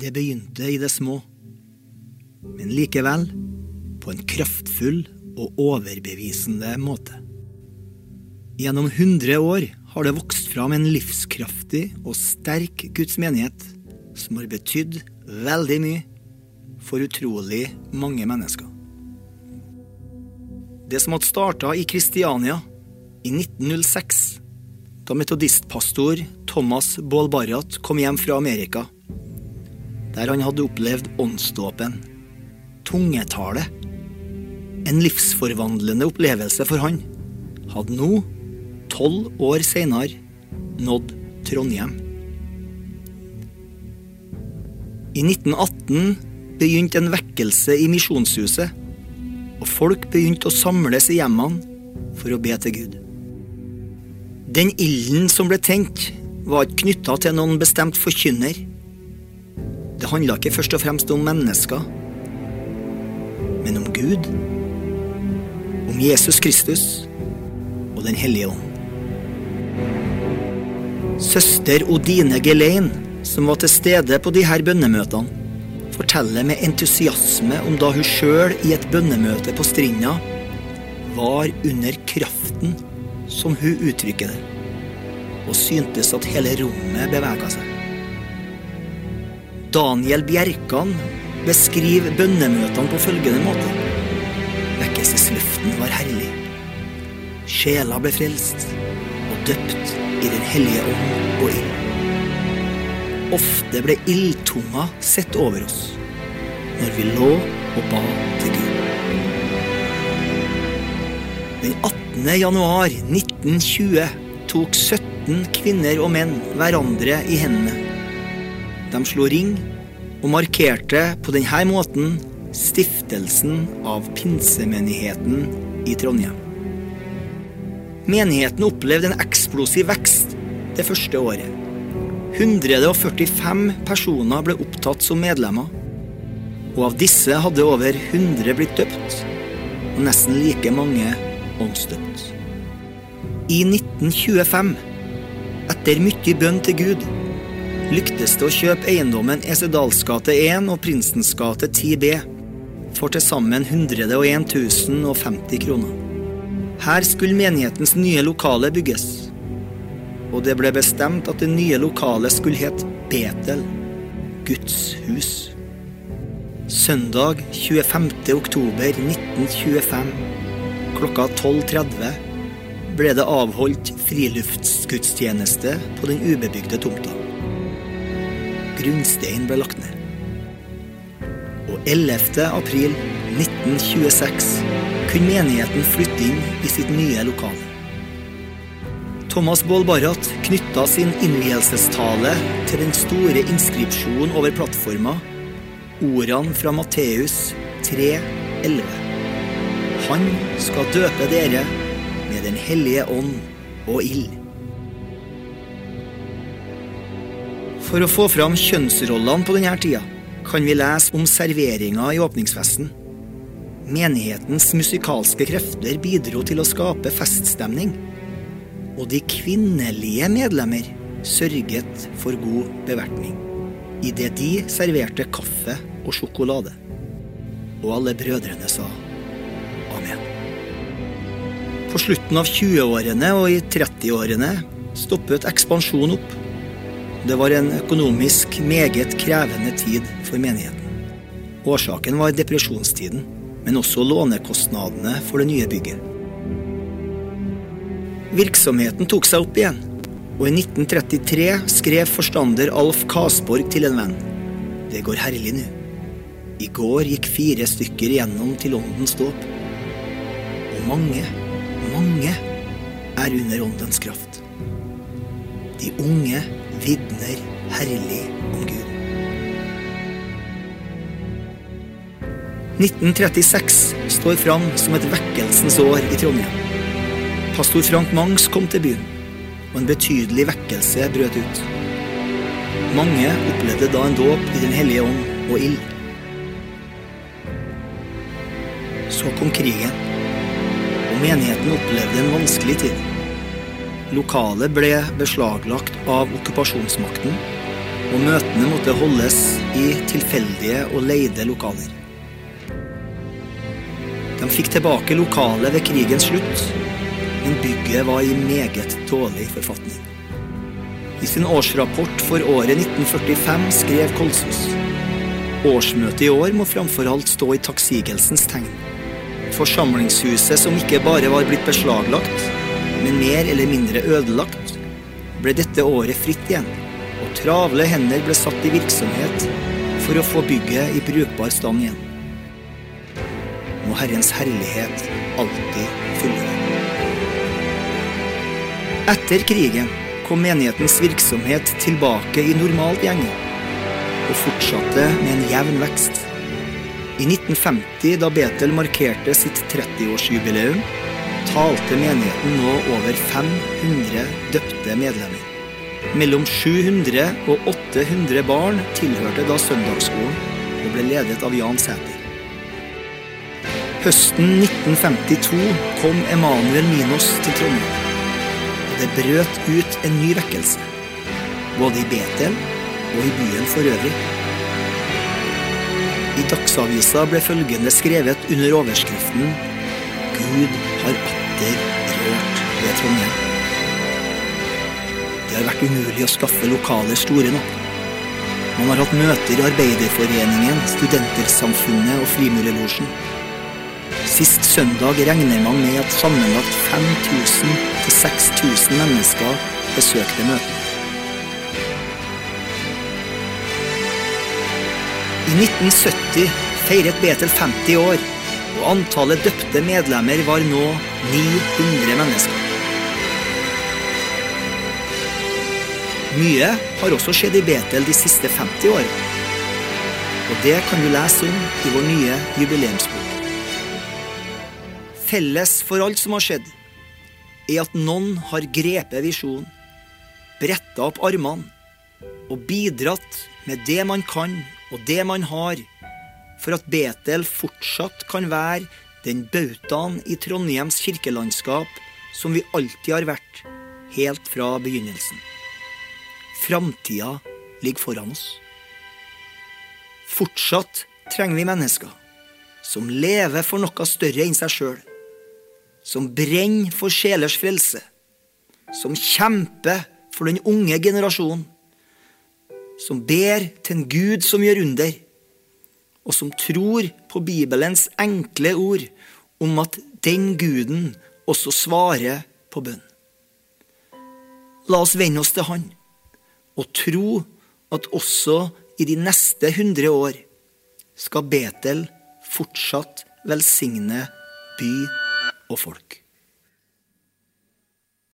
Det begynte i det små, men likevel på en kraftfull og overbevisende måte. Gjennom hundre år har det vokst fram en livskraftig og sterk Guds menighet som har betydd veldig mye for utrolig mange mennesker. Det som hadde starta i Kristiania i 1906, da metodistpastor Thomas Baal Barrat kom hjem fra Amerika, der han hadde opplevd åndsdåpen, tungetale, en livsforvandlende opplevelse for han, hadde nå, tolv år seinere, nådd Trondheim. I 1918 begynte en vekkelse i Misjonshuset, og folk begynte å samles i hjemmene for å be til Gud. Den ilden som ble tent, var ikke knytta til noen bestemt forkynner. Handla ikke først og fremst om mennesker, men om Gud, om Jesus Kristus og Den hellige ånd. Søster Odine Gelein, som var til stede på de her bønnemøtene, forteller med entusiasme om da hun sjøl i et bønnemøte på Strinda var under kraften, som hun uttrykker det, og syntes at hele rommet bevega seg. Daniel Bjerkan beskriver bønnemøtene på følgende måte. Vekkelsesluften var herlig. Sjela ble frelst og døpt i Den hellige ånd og ild. Ofte ble ildtunga sett over oss når vi lå og ba til Gud. Den 18. januar 1920 tok 17 kvinner og menn hverandre i hendene. De slo ring og markerte på denne måten stiftelsen av pinsemenigheten i Trondheim. Menigheten opplevde en eksplosiv vekst det første året. 145 personer ble opptatt som medlemmer, og av disse hadde over 100 blitt døpt, og nesten like mange åndsdøpt. I 1925, etter mye bønn til Gud, lyktes det å kjøpe eiendommen Esedals gate 1 og Prinsens gate 10B for til sammen 101 050 kroner. Her skulle menighetens nye lokale bygges, og det ble bestemt at det nye lokalet skulle het Betel, Guds hus. Søndag 25. oktober 1925 klokka 12.30 ble det avholdt friluftsgudstjeneste på den ubebygde tomta. Grunnstein ble lagt ned. Og 11. april 1926 kunne menigheten flytte inn i sitt nye lokale. Thomas Baal Barrat knytta sin innvielsestale til den store inskripsjonen over plattforma, ordene fra Matteus 3,11. Han skal døpe dere med Den hellige ånd og ild. For å få fram kjønnsrollene på denne tida kan vi lese om serveringa i åpningsfesten. Menighetens musikalske krefter bidro til å skape feststemning. Og de kvinnelige medlemmer sørget for god bevertning idet de serverte kaffe og sjokolade. Og alle brødrene sa amen. På slutten av 20-årene og i 30-årene stoppet ekspansjonen opp. Det var en økonomisk meget krevende tid for menigheten. Årsaken var depresjonstiden, men også lånekostnadene for det nye bygget. Virksomheten tok seg opp igjen, og i 1933 skrev forstander Alf Kasborg til en venn. Det går herlig nå. I går gikk fire stykker igjennom til åndens dåp. Og mange, mange er under åndens kraft. De unge vitner herlig om Gud. 1936 står fram som et vekkelsens år i Trondheim. Pastor Frank Mangs kom til byen, og en betydelig vekkelse brøt ut. Mange opplevde da en dåp i Den hellige ånd og ild. Så kom krigen, og menigheten opplevde en vanskelig tid. Lokalet ble beslaglagt av okkupasjonsmakten, og møtene måtte holdes i tilfeldige og leide lokaler. De fikk tilbake lokalet ved krigens slutt, men bygget var i meget dårlig forfatning. I sin årsrapport for året 1945 skrev Kolsås Årsmøtet i år må framfor alt stå i takksigelsens tegn. Forsamlingshuset som ikke bare var blitt beslaglagt, men mer eller mindre ødelagt, ble dette året fritt igjen, og travle hender ble satt i virksomhet for å få bygget i brukbar stand igjen. Må Herrens herlighet alltid fylle deg. Etter krigen kom menighetens virksomhet tilbake i normalt gjenge, og fortsatte med en jevn vekst. I 1950, da Betel markerte sitt 30-årsjubileum, talte menigheten nå over 500 døpte medlemmer. Mellom 700 og 800 barn tilhørte da søndagsskolen og ble ledet av Jan Sæter. Høsten 1952 kom Emanuel Minos til Trondheim. Og det brøt ut en ny vekkelse. Både i Betel og i byen for øvrig. I Dagsavisa ble følgende skrevet under overskriften Gud har atter rørt ved Trondheim. Det har vært umulig å skaffe lokaler store nok. Man har hatt møter i Arbeiderforeningen, Studentersamfunnet og Frimurelosjen. Sist søndag regner man med at sammenlagt 5000 6000 mennesker besøkte møtet. I 1970 feiret Betel 50 år, og antallet døpte medlemmer var nå 900 mennesker. Mye har også skjedd i Betel de siste 50 årene. Og det kan du lese om i vår nye jubileumsbok. Felles for alt som har skjedd, er at noen har grepet visjonen, bretta opp armene og bidratt med det man kan og det man har, for at Betel fortsatt kan være den bautaen i Trondheims kirkelandskap som vi alltid har vært, helt fra begynnelsen. Framtida ligger foran oss. Fortsatt trenger vi mennesker som lever for noe større enn seg sjøl, som brenner for sjelers frelse, som kjemper for den unge generasjonen, som ber til en Gud som gjør under, og som tror på Bibelens enkle ord om at den guden også svarer på bønn. La oss vende oss til Han og tro at også i de neste hundre år skal Betel fortsatt velsigne by og folk.